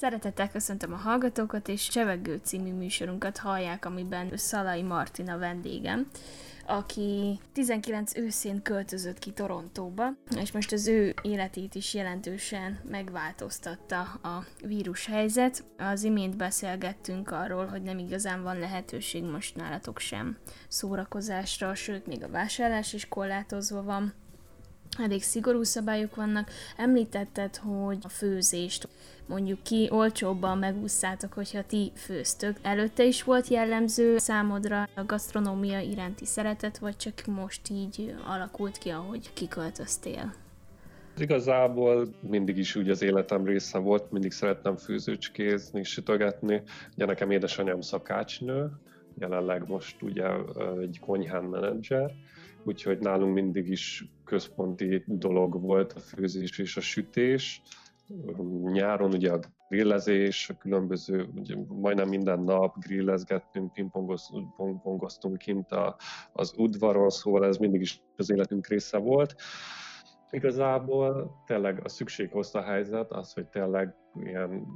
Szeretettel köszöntöm a hallgatókat, és Csevegő című műsorunkat hallják, amiben Szalai Martina vendégem, aki 19 őszén költözött ki Torontóba, és most az ő életét is jelentősen megváltoztatta a vírushelyzet. Az imént beszélgettünk arról, hogy nem igazán van lehetőség most nálatok sem szórakozásra, sőt, még a vásárlás is korlátozva van elég szigorú szabályok vannak. Említetted, hogy a főzést mondjuk ki olcsóbban megúszszátok, hogyha ti főztök. Előtte is volt jellemző számodra a gasztronómia iránti szeretet, vagy csak most így alakult ki, ahogy kiköltöztél? Igazából mindig is úgy az életem része volt, mindig szerettem főzőcskézni, sütögetni. Ugye nekem édesanyám szakácsnő, jelenleg most ugye egy konyhán menedzser, úgyhogy nálunk mindig is központi dolog volt a főzés és a sütés. Nyáron ugye a grillezés, a különböző, ugye majdnem minden nap grillezgettünk, pingpongoztunk kint a, az udvaron, szóval ez mindig is az életünk része volt. Igazából tényleg a szükség hozta a helyzet, az, hogy tényleg ilyen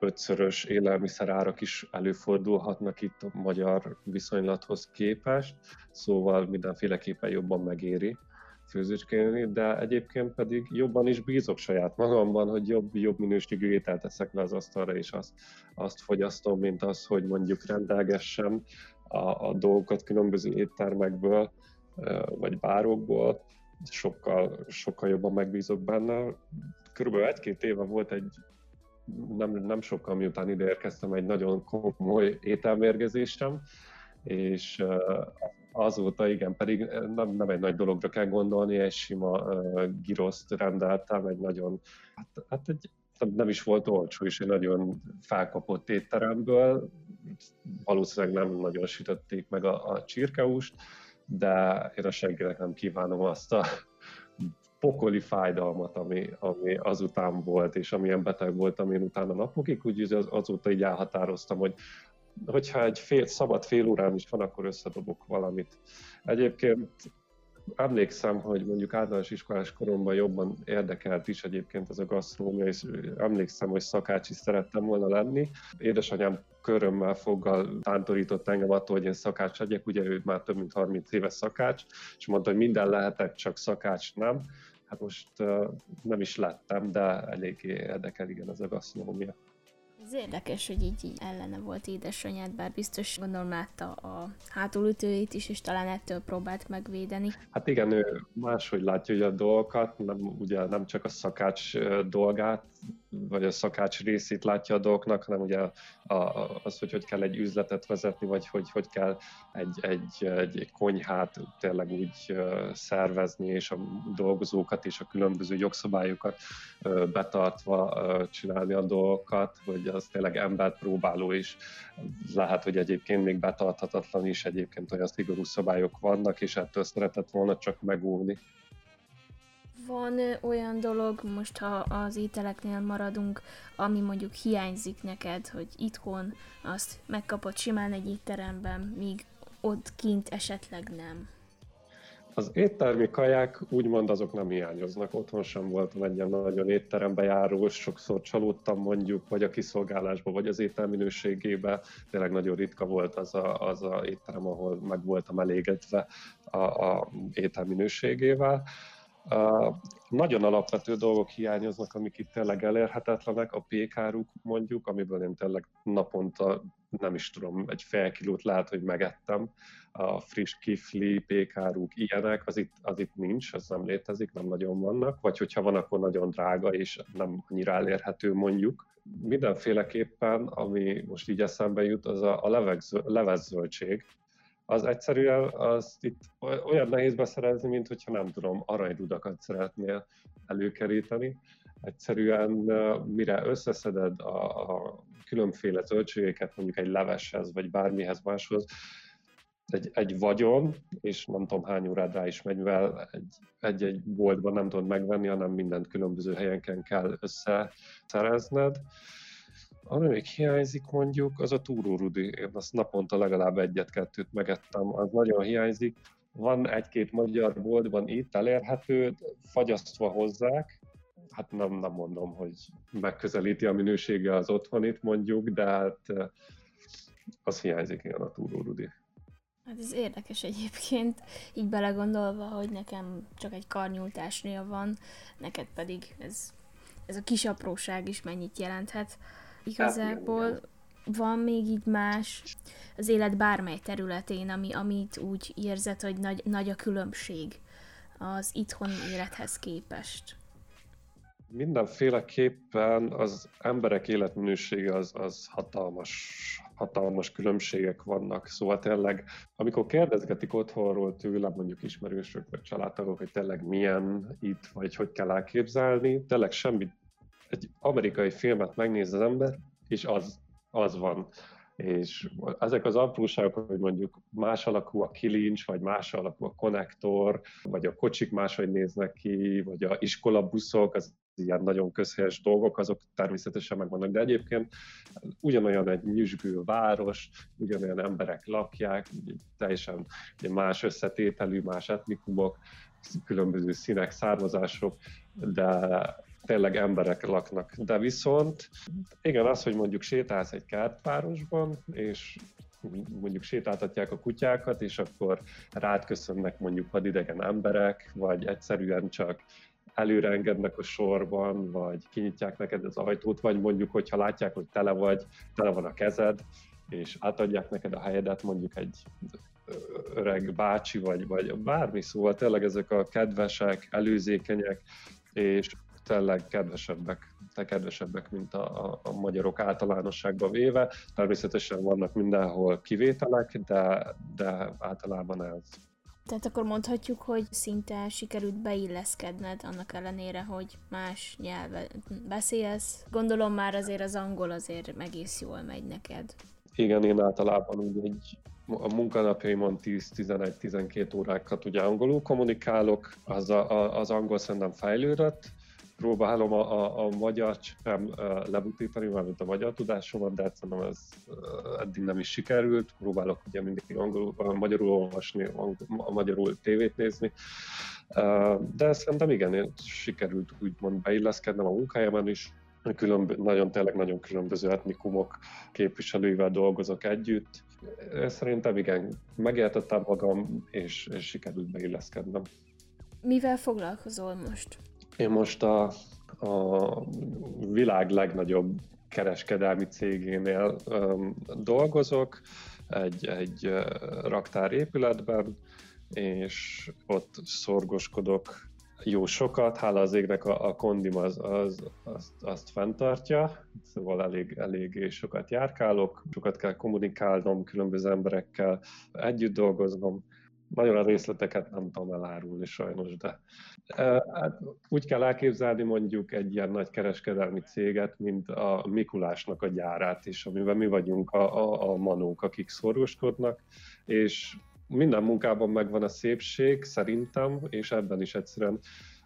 ötszörös élelmiszerárak is előfordulhatnak itt a magyar viszonylathoz képest, szóval mindenféleképpen jobban megéri főzőcskéni, de egyébként pedig jobban is bízok saját magamban, hogy jobb, jobb minőségű ételt teszek le az asztalra, és azt, azt fogyasztom, mint az, hogy mondjuk rendelgessem a, a dolgokat különböző éttermekből, vagy bárokból, sokkal, sokkal jobban megbízok benne. Körülbelül egy-két éve volt egy nem, nem sokkal miután ide érkeztem, egy nagyon komoly ételmérgezésem, és azóta igen, pedig nem, nem egy nagy dologra kell gondolni, egy sima uh, giroszt rendeltem, egy nagyon, hát, hát egy, nem is volt olcsó, és egy nagyon felkapott étteremből, valószínűleg nem nagyon sütötték meg a, a csirkeust, de én a senkinek nem kívánom azt a pokoli fájdalmat, ami, ami azután volt, és amilyen beteg voltam én utána napokig, úgyhogy az, azóta így elhatároztam, hogy hogyha egy fél, szabad fél órám is van, akkor összedobok valamit. Egyébként emlékszem, hogy mondjuk általános iskolás koromban jobban érdekelt is egyébként ez a gasztrómia, és emlékszem, hogy szakács is szerettem volna lenni. Édesanyám körömmel foggal tántorított engem attól, hogy én szakács legyek, ugye ő már több mint 30 éves szakács, és mondta, hogy minden lehetek, csak szakács nem. Hát most nem is lettem, de eléggé érdekel igen ez a gasztronómia. Ez érdekes, hogy így, így ellene volt édesanyád, bár biztos gondolom látta a hátulütőit is, és talán ettől próbált megvédeni. Hát igen, ő máshogy látja ugye a dolgokat, nem, ugye nem csak a szakács dolgát, vagy a szakács részét látja a dolgoknak, hanem ugye a, az, hogy hogy kell egy üzletet vezetni, vagy hogy hogy kell egy, egy, egy konyhát tényleg úgy szervezni, és a dolgozókat és a különböző jogszabályokat betartva csinálni a dolgokat, hogy az tényleg embert próbáló is. Lehet, hogy egyébként még betarthatatlan is, egyébként olyan szigorú szabályok vannak, és ettől szeretett volna csak megóvni. Van olyan dolog, most ha az ételeknél maradunk, ami mondjuk hiányzik neked, hogy itthon azt megkapod simán egy étteremben, míg ott kint esetleg nem? Az éttermi kaják úgymond azok nem hiányoznak. Otthon sem voltam egy ilyen nagyon étterembe járó, sokszor csalódtam mondjuk, vagy a kiszolgálásba, vagy az étel minőségébe. Tényleg nagyon ritka volt az a, az a étterem, ahol meg voltam elégedve a, a étel minőségével. Uh, nagyon alapvető dolgok hiányoznak, amik itt tényleg elérhetetlenek, a pékáruk mondjuk, amiből én tényleg naponta nem is tudom, egy fél kilót lehet, hogy megettem, a friss kifli, pékáruk, ilyenek, az itt, az itt nincs, az nem létezik, nem nagyon vannak, vagy hogyha van, akkor nagyon drága, és nem annyira elérhető mondjuk. Mindenféleképpen, ami most így eszembe jut, az a, a levezzöldség, az egyszerűen az itt olyan nehéz beszerezni, mint hogyha nem tudom, aranyrudakat szeretnél előkeríteni. Egyszerűen mire összeszeded a, a különféle zöldségeket, mondjuk egy leveshez, vagy bármihez máshoz, egy, egy vagyon, és nem tudom hány órád rá is megy, mivel egy-egy boltban nem tudod megvenni, hanem mindent különböző helyenken kell összeszerezned. Ami hiányzik mondjuk, az a túrórudi. Én azt naponta legalább egyet-kettőt megettem, az nagyon hiányzik. Van egy-két magyar boltban itt elérhető, fagyasztva hozzák, hát nem, nem mondom, hogy megközelíti a minősége az otthonit mondjuk, de hát az hiányzik igen a túró Rudi. Hát ez érdekes egyébként, így belegondolva, hogy nekem csak egy karnyújtásnél van, neked pedig ez, ez a kis apróság is mennyit jelenthet. Igazából hát, van még így más az élet bármely területén, ami, amit úgy érzed, hogy nagy, nagy a különbség az itthoni élethez képest? Mindenféleképpen az emberek életminősége az, az hatalmas, hatalmas különbségek vannak. Szóval tényleg, amikor kérdezgetik otthonról tőlem, mondjuk ismerősök vagy családtagok, hogy tényleg milyen itt, vagy hogy kell elképzelni, tényleg semmi, egy amerikai filmet megnéz az ember, és az, az van. És ezek az apróságok, hogy mondjuk más alakú a kilincs, vagy más alakú a konnektor, vagy a kocsik máshogy néznek ki, vagy a iskolabuszok, az ilyen nagyon közhelyes dolgok, azok természetesen megvannak, de egyébként ugyanolyan egy nyüzsgő város, ugyanolyan emberek lakják, teljesen más összetételű, más etnikumok, különböző színek, származások, de tényleg emberek laknak. De viszont igen, az, hogy mondjuk sétálsz egy kertvárosban, és mondjuk sétáltatják a kutyákat, és akkor rád köszönnek mondjuk vadidegen emberek, vagy egyszerűen csak előre a sorban, vagy kinyitják neked az ajtót, vagy mondjuk, hogyha látják, hogy tele vagy, tele van a kezed, és átadják neked a helyedet mondjuk egy öreg bácsi, vagy, vagy bármi, szóval tényleg ezek a kedvesek, előzékenyek, és tényleg kedvesebbek, te kedvesebbek, mint a, a, a magyarok általánosságban véve. Természetesen vannak mindenhol kivételek, de, de általában ez. Tehát akkor mondhatjuk, hogy szinte sikerült beilleszkedned, annak ellenére, hogy más nyelvet beszélsz. Gondolom már azért az angol azért egész jól megy neked. Igen, én általában úgy egy a munkanapjaimon 10-11-12 órákat ugye angolul kommunikálok, az, a, az angol szerintem fejlődött, próbálom a, a, a magyar sem lebutítani, mármint a magyar tudásomat, de szerintem ez eddig nem is sikerült. Próbálok ugye mindig angolul, magyarul olvasni, a magyarul tévét nézni. De szerintem igen, sikerült úgymond beilleszkednem a munkájában is. Különb- nagyon, tényleg nagyon különböző etnikumok képviselőivel dolgozok együtt. Szerintem igen, megértettem magam, és, és sikerült beilleszkednem. Mivel foglalkozol most? Én most a, a világ legnagyobb kereskedelmi cégénél um, dolgozok, egy, egy uh, raktár épületben, és ott szorgoskodok jó sokat, hála az égnek a, a kondim az, az, azt, azt fenntartja, szóval elég, elég sokat járkálok, sokat kell kommunikálnom különböző emberekkel, együtt dolgoznom, nagyon a részleteket nem tudom elárulni sajnos, de hát úgy kell elképzelni mondjuk egy ilyen nagy kereskedelmi céget, mint a Mikulásnak a gyárát is, amiben mi vagyunk a, a, a manók, akik szorgoskodnak, és minden munkában megvan a szépség, szerintem, és ebben is egyszerűen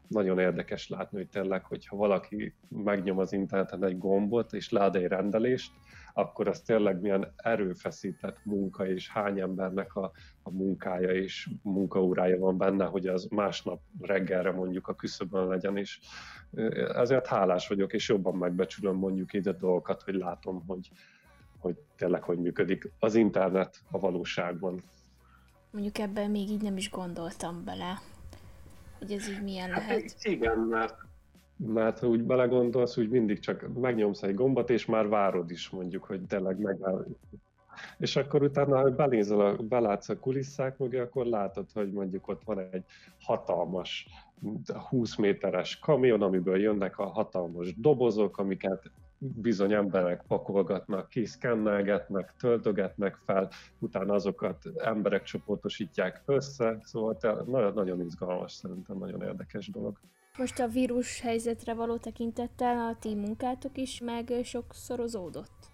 nagyon érdekes látni, hogy tényleg, hogyha valaki megnyom az interneten egy gombot, és lát egy rendelést, akkor az tényleg milyen erőfeszített munka, és hány embernek a, a munkája és munkaórája van benne, hogy az másnap reggelre mondjuk a küszöbön legyen, és ezért hálás vagyok, és jobban megbecsülöm mondjuk ide dolgokat, hogy látom, hogy, hogy tényleg hogy működik az internet a valóságban. Mondjuk ebben még így nem is gondoltam bele, hogy ez így milyen hát lehet. Igen, mert mert ha úgy belegondolsz, úgy mindig csak megnyomsz egy gombot, és már várod is mondjuk, hogy tényleg megáll. És akkor utána, ha belézel a, belátsz a kulisszák mögé, akkor látod, hogy mondjuk ott van egy hatalmas 20 méteres kamion, amiből jönnek a hatalmas dobozok, amiket bizony emberek pakolgatnak ki, szkennelgetnek, töltögetnek fel, utána azokat emberek csoportosítják össze, szóval nagyon, nagyon izgalmas, szerintem nagyon érdekes dolog. Most a vírus helyzetre való tekintettel a ti munkátok is meg sokszorozódott?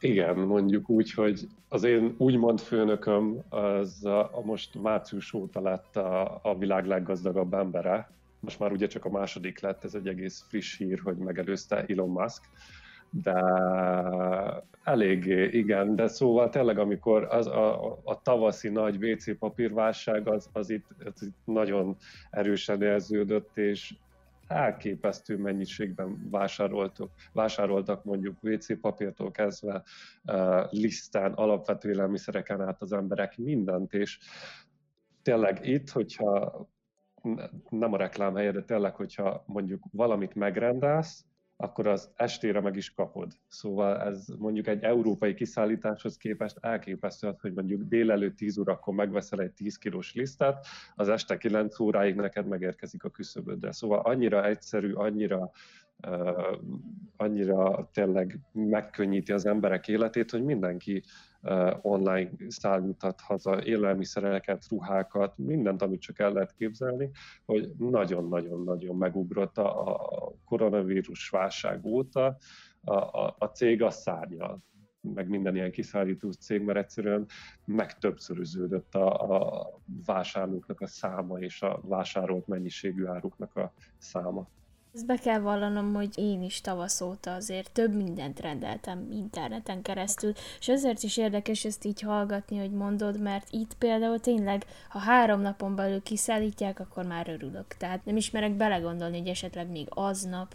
Igen, mondjuk úgy, hogy az én úgymond főnököm az a, a most március óta lett a, a világ leggazdagabb embere. Most már ugye csak a második lett, ez egy egész friss hír, hogy megelőzte Elon Musk. De eléggé, igen, de szóval tényleg, amikor az a, a tavaszi nagy WC papírválság, az, az, itt, az itt nagyon erősen érződött, és elképesztő mennyiségben vásároltak, vásároltak mondjuk WC papírtól kezdve, uh, lisztán, alapvető élelmiszereken át az emberek mindent, és tényleg itt, hogyha nem a reklám helye, de tényleg, hogyha mondjuk valamit megrendelsz, akkor az estére meg is kapod. Szóval ez mondjuk egy európai kiszállításhoz képest elképesztő, hogy mondjuk délelőtt 10 órakor megveszel egy 10 kilós lisztet, az este 9 óráig neked megérkezik a küszöbödre. Szóval annyira egyszerű, annyira annyira tényleg megkönnyíti az emberek életét, hogy mindenki online szállíthat haza élelmiszereket, ruhákat, mindent, amit csak el lehet képzelni, hogy nagyon-nagyon-nagyon megugrott a koronavírus válság óta a, a, a cég a szárnyal meg minden ilyen kiszállító cég, mert egyszerűen megtöbbszöröződött a, a vásárlóknak a száma és a vásárolt mennyiségű áruknak a száma. Ezt be kell vallanom, hogy én is tavasz óta azért több mindent rendeltem interneten keresztül, és ezért is érdekes ezt így hallgatni, hogy mondod, mert itt például tényleg, ha három napon belül kiszállítják, akkor már örülök. Tehát nem ismerek belegondolni, hogy esetleg még aznap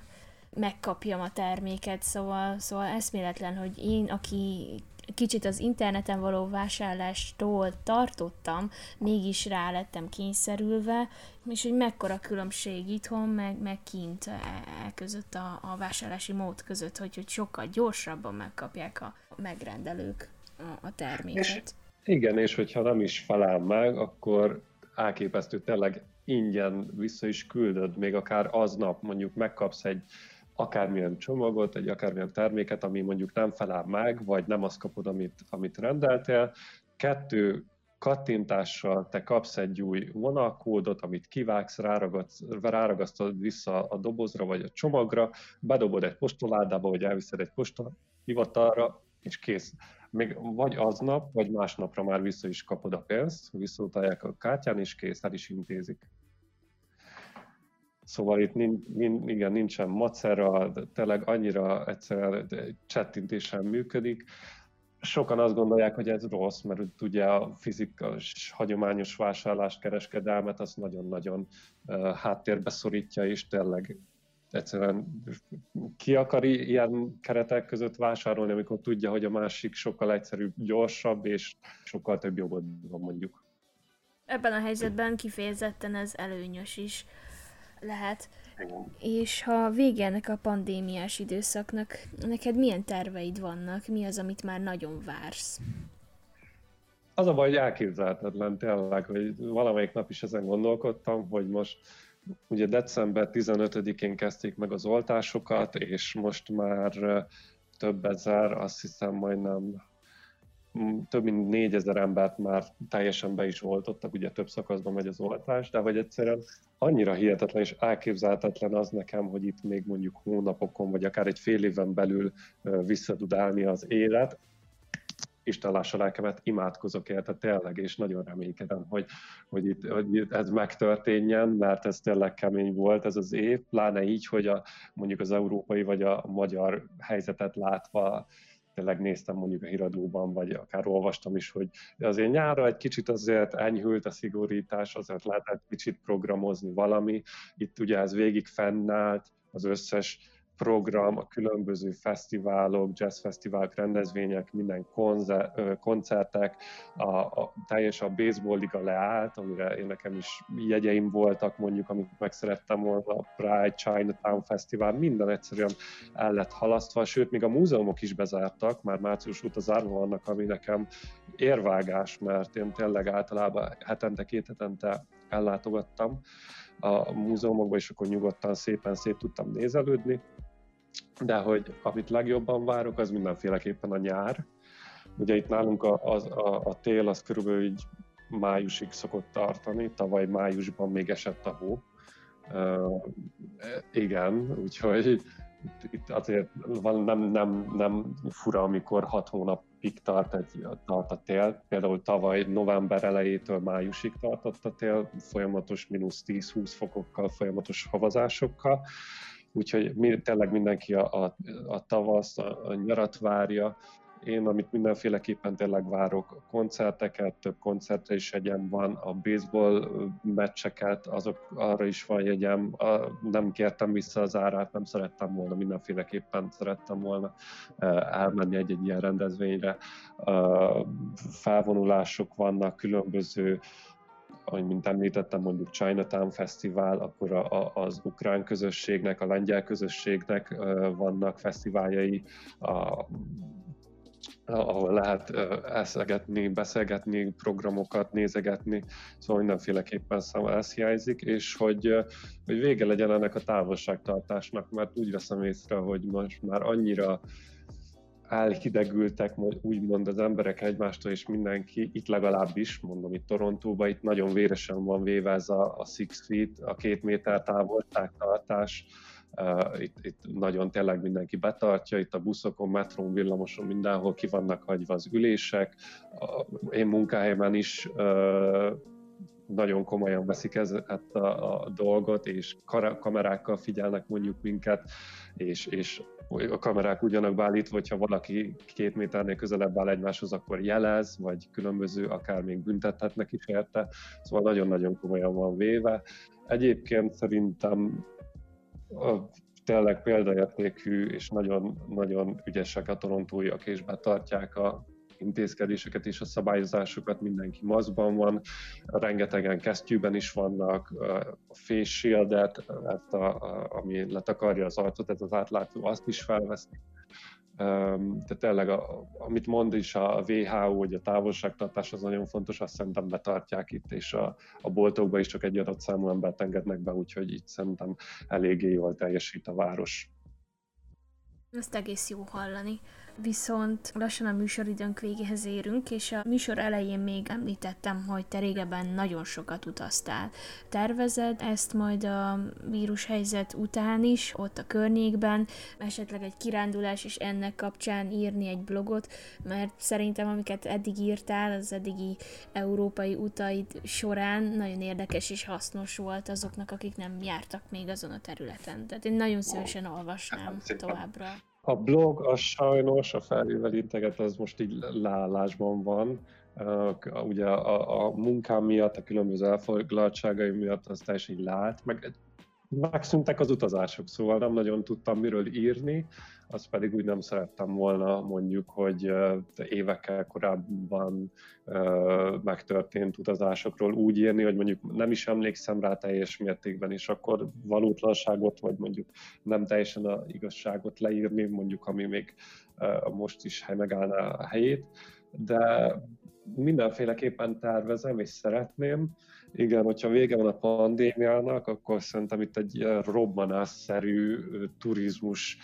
megkapjam a terméket, szóval, szóval eszméletlen, hogy én, aki kicsit az interneten való vásárlástól tartottam, mégis rá lettem kényszerülve, és hogy mekkora különbség itthon, meg, meg kint e, e között a, a vásárlási mód között, hogy, hogy sokkal gyorsabban megkapják a megrendelők a, a terméket. És, igen, és hogyha nem is felel meg, akkor elképesztő, tényleg ingyen vissza is küldöd, még akár aznap mondjuk megkapsz egy akármilyen csomagot, egy akármilyen terméket, ami mondjuk nem felel meg, vagy nem azt kapod, amit, amit rendeltél. Kettő kattintással te kapsz egy új vonalkódot, amit kivágsz, ráragasztod vissza a dobozra vagy a csomagra, bedobod egy postoládába, vagy elviszed egy postahivatalra, és kész. Még vagy aznap, vagy másnapra már vissza is kapod a pénzt, visszautalják a kártyán, és kész, el is intézik. Szóval itt nincs, igen, nincsen macera, tényleg annyira egyszerűen csettintésen működik. Sokan azt gondolják, hogy ez rossz, mert ugye a fizikas, hagyományos vásárlást, kereskedelmet az nagyon-nagyon háttérbe szorítja, és tényleg egyszerűen ki akar ilyen keretek között vásárolni, amikor tudja, hogy a másik sokkal egyszerűbb, gyorsabb, és sokkal több jogod van mondjuk. Ebben a helyzetben kifejezetten ez előnyös is lehet. És ha vége ennek a pandémiás időszaknak, neked milyen terveid vannak? Mi az, amit már nagyon vársz? Az a baj, hogy elképzelhetetlen tényleg, hogy valamelyik nap is ezen gondolkodtam, hogy most ugye december 15-én kezdték meg az oltásokat, és most már több ezer, azt hiszem majdnem több mint négyezer embert már teljesen be is oltottak, ugye több szakaszban megy az oltás, de hogy egyszerűen annyira hihetetlen és elképzelhetetlen az nekem, hogy itt még mondjuk hónapokon, vagy akár egy fél éven belül vissza tud állni az élet, Isten lássa lelkemet, imádkozok érte tényleg, és nagyon reménykedem, hogy, hogy, itt, hogy ez megtörténjen, mert ez tényleg kemény volt ez az év, pláne így, hogy a, mondjuk az európai vagy a magyar helyzetet látva tényleg néztem mondjuk a híradóban, vagy akár olvastam is, hogy azért nyára egy kicsit azért enyhült a szigorítás, azért lehetett kicsit programozni valami. Itt ugye ez végig fennállt, az összes program, a különböző fesztiválok, jazzfesztiválok, rendezvények, minden konze, koncertek, a, a teljes a baseball liga leállt, amire én nekem is jegyeim voltak mondjuk, amit meg szerettem volna, a Pride, Chinatown Fesztivál, minden egyszerűen el lett halasztva, sőt, még a múzeumok is bezártak, már március óta zárva vannak, ami nekem érvágás, mert én tényleg általában hetente, két hetente ellátogattam a múzeumokba, és akkor nyugodtan szépen szét tudtam nézelődni de hogy amit legjobban várok, az mindenféleképpen a nyár. Ugye itt nálunk a, a, a, a tél az körülbelül így májusig szokott tartani, tavaly májusban még esett a hó. Uh, igen, úgyhogy itt, azért van, nem, nem, nem fura, amikor hat hónapig tart, egy, tart a tél. Például tavaly november elejétől májusig tartott a tél, folyamatos mínusz 10-20 fokokkal, folyamatos havazásokkal. Úgyhogy mi, tényleg mindenki a, a, a tavaszt, a, a nyarat várja, Én, amit mindenféleképpen tényleg várok, koncerteket, több koncertre is jegyem van, a baseball meccseket, azok arra is van jegyem, a, nem kértem vissza az árát, nem szerettem volna, mindenféleképpen szerettem volna elmenni egy-egy ilyen rendezvényre. Felvonulások vannak, különböző ahogy mint említettem, mondjuk Chinatown Fesztivál, akkor a, a, az ukrán közösségnek, a lengyel közösségnek vannak fesztiváljai, a, ahol lehet eszegetni, beszélgetni, programokat nézegetni, szóval mindenféleképpen szóval ez hiányzik, és hogy, hogy vége legyen ennek a távolságtartásnak, mert úgy veszem észre, hogy most már annyira elhidegültek úgymond az emberek egymástól, és mindenki, itt legalábbis, mondom itt Torontóban, itt nagyon véresen van véve ez a, a six feet, a két méter távolságtartás, Uh, itt, itt nagyon tényleg mindenki betartja, itt a buszokon, metrón, villamoson, mindenhol ki vannak hagyva az ülések. A, én munkahelyemen is uh, nagyon komolyan veszik ezt a, a dolgot, és kamerákkal figyelnek mondjuk minket, és, és a kamerák ugyanak beállítva, hogyha valaki két méternél közelebb áll egymáshoz, akkor jelez, vagy különböző, akár még büntethetnek is érte, szóval nagyon-nagyon komolyan van véve. Egyébként szerintem a, tényleg példaértékű és nagyon-nagyon ügyesek a torontóiak, és betartják a intézkedéseket és a szabályozásokat, mindenki maszkban van, rengetegen kesztyűben is vannak, a face shieldet, ezt a, a, ami letakarja az arcot, ez az átlátó, azt is felveszik. Tehát tényleg, a, amit mond is a WHO, hogy a távolságtartás az nagyon fontos, azt szerintem betartják itt, és a, a boltokba is csak egy adott számú embert engednek be, úgyhogy itt szerintem eléggé jól teljesít a város. Ezt egész jó hallani viszont lassan a műsoridőnk végéhez érünk, és a műsor elején még említettem, hogy te régebben nagyon sokat utaztál. Tervezed ezt majd a vírushelyzet után is, ott a környékben, esetleg egy kirándulás és ennek kapcsán írni egy blogot, mert szerintem amiket eddig írtál, az eddigi európai utaid során nagyon érdekes és hasznos volt azoknak, akik nem jártak még azon a területen. Tehát én nagyon szívesen olvasnám továbbra. A blog az sajnos, a felvével integet, az most így leállásban van. Ugye a, a munkám miatt, a különböző elfoglaltságai miatt az teljesen így leállt, meg megszűntek az utazások, szóval nem nagyon tudtam miről írni, azt pedig úgy nem szerettem volna mondjuk, hogy évekkel korábban megtörtént utazásokról úgy írni, hogy mondjuk nem is emlékszem rá teljes mértékben, és akkor valótlanságot, vagy mondjuk nem teljesen a igazságot leírni, mondjuk ami még most is megállná a helyét, de mindenféleképpen tervezem és szeretném, igen, hogyha vége van a pandémiának, akkor szerintem itt egy robbanásszerű turizmus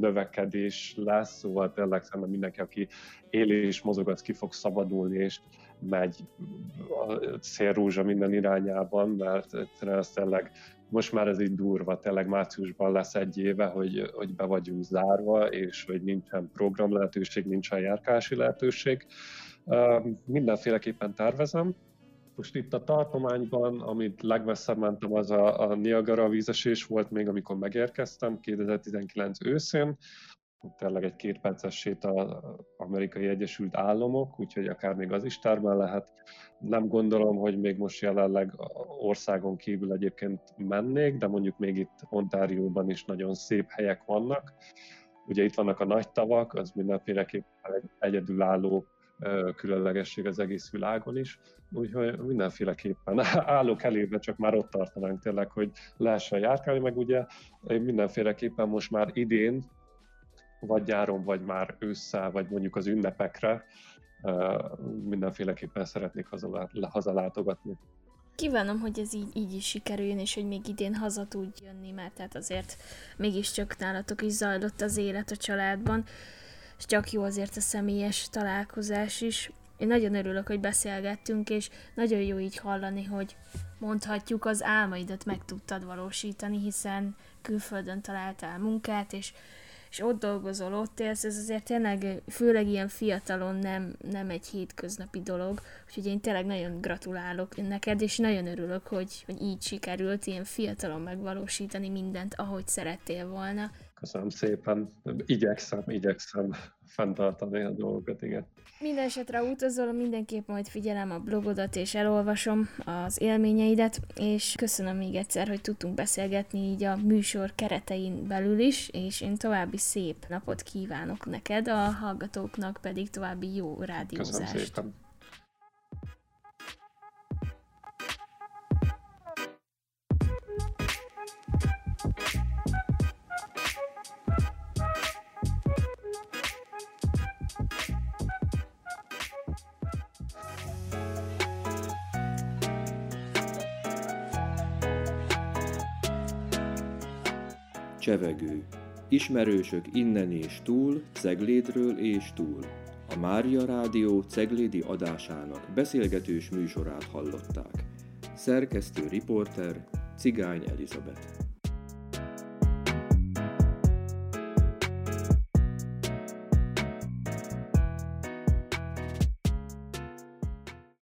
növekedés lesz, szóval tényleg szerintem mindenki, aki él és mozog, az ki fog szabadulni, és megy a szélrúzsa minden irányában, mert ez tényleg most már ez így durva, tényleg márciusban lesz egy éve, hogy, hogy be vagyunk zárva, és hogy nincsen program lehetőség, nincsen járkási lehetőség. Mindenféleképpen tervezem, most itt a tartományban, amit legmesszebb mentem, az a, a Niagara vízesés volt még, amikor megérkeztem 2019 őszén. Tényleg egy két perces sét az amerikai Egyesült Államok, úgyhogy akár még az is termen lehet. Nem gondolom, hogy még most jelenleg országon kívül egyébként mennék, de mondjuk még itt Ontárióban is nagyon szép helyek vannak. Ugye itt vannak a nagy tavak, az mindenféleképpen egy egyedülálló különlegesség az egész világon is, úgyhogy mindenféleképpen állok elébe, csak már ott tartanánk tényleg, hogy lehessen járkálni, meg ugye mindenféleképpen most már idén, vagy nyáron, vagy már ősszel, vagy mondjuk az ünnepekre mindenféleképpen szeretnék hazalátogatni. Kívánom, hogy ez így, így is sikerüljön, és hogy még idén haza tudj jönni, mert tehát azért mégiscsak nálatok is zajlott az élet a családban és csak jó azért a személyes találkozás is. Én nagyon örülök, hogy beszélgettünk, és nagyon jó így hallani, hogy mondhatjuk, az álmaidat meg tudtad valósítani, hiszen külföldön találtál munkát, és, és ott dolgozol, ott élsz, ez azért tényleg, főleg ilyen fiatalon nem, nem egy hétköznapi dolog, úgyhogy én tényleg nagyon gratulálok neked, és nagyon örülök, hogy, hogy így sikerült ilyen fiatalon megvalósítani mindent, ahogy szerettél volna. Köszönöm szépen. Igyekszem, igyekszem fenntartani a dolgokat, igen. Minden esetre utazol, mindenképp majd figyelem a blogodat, és elolvasom az élményeidet, és köszönöm még egyszer, hogy tudtunk beszélgetni így a műsor keretein belül is, és én további szép napot kívánok neked, a hallgatóknak pedig további jó rádiózást. Köszönöm szépen. Csevegő. Ismerősök innen és túl, Ceglédről és túl. A Mária Rádió Ceglédi adásának beszélgetős műsorát hallották. Szerkesztő riporter Cigány Elizabeth.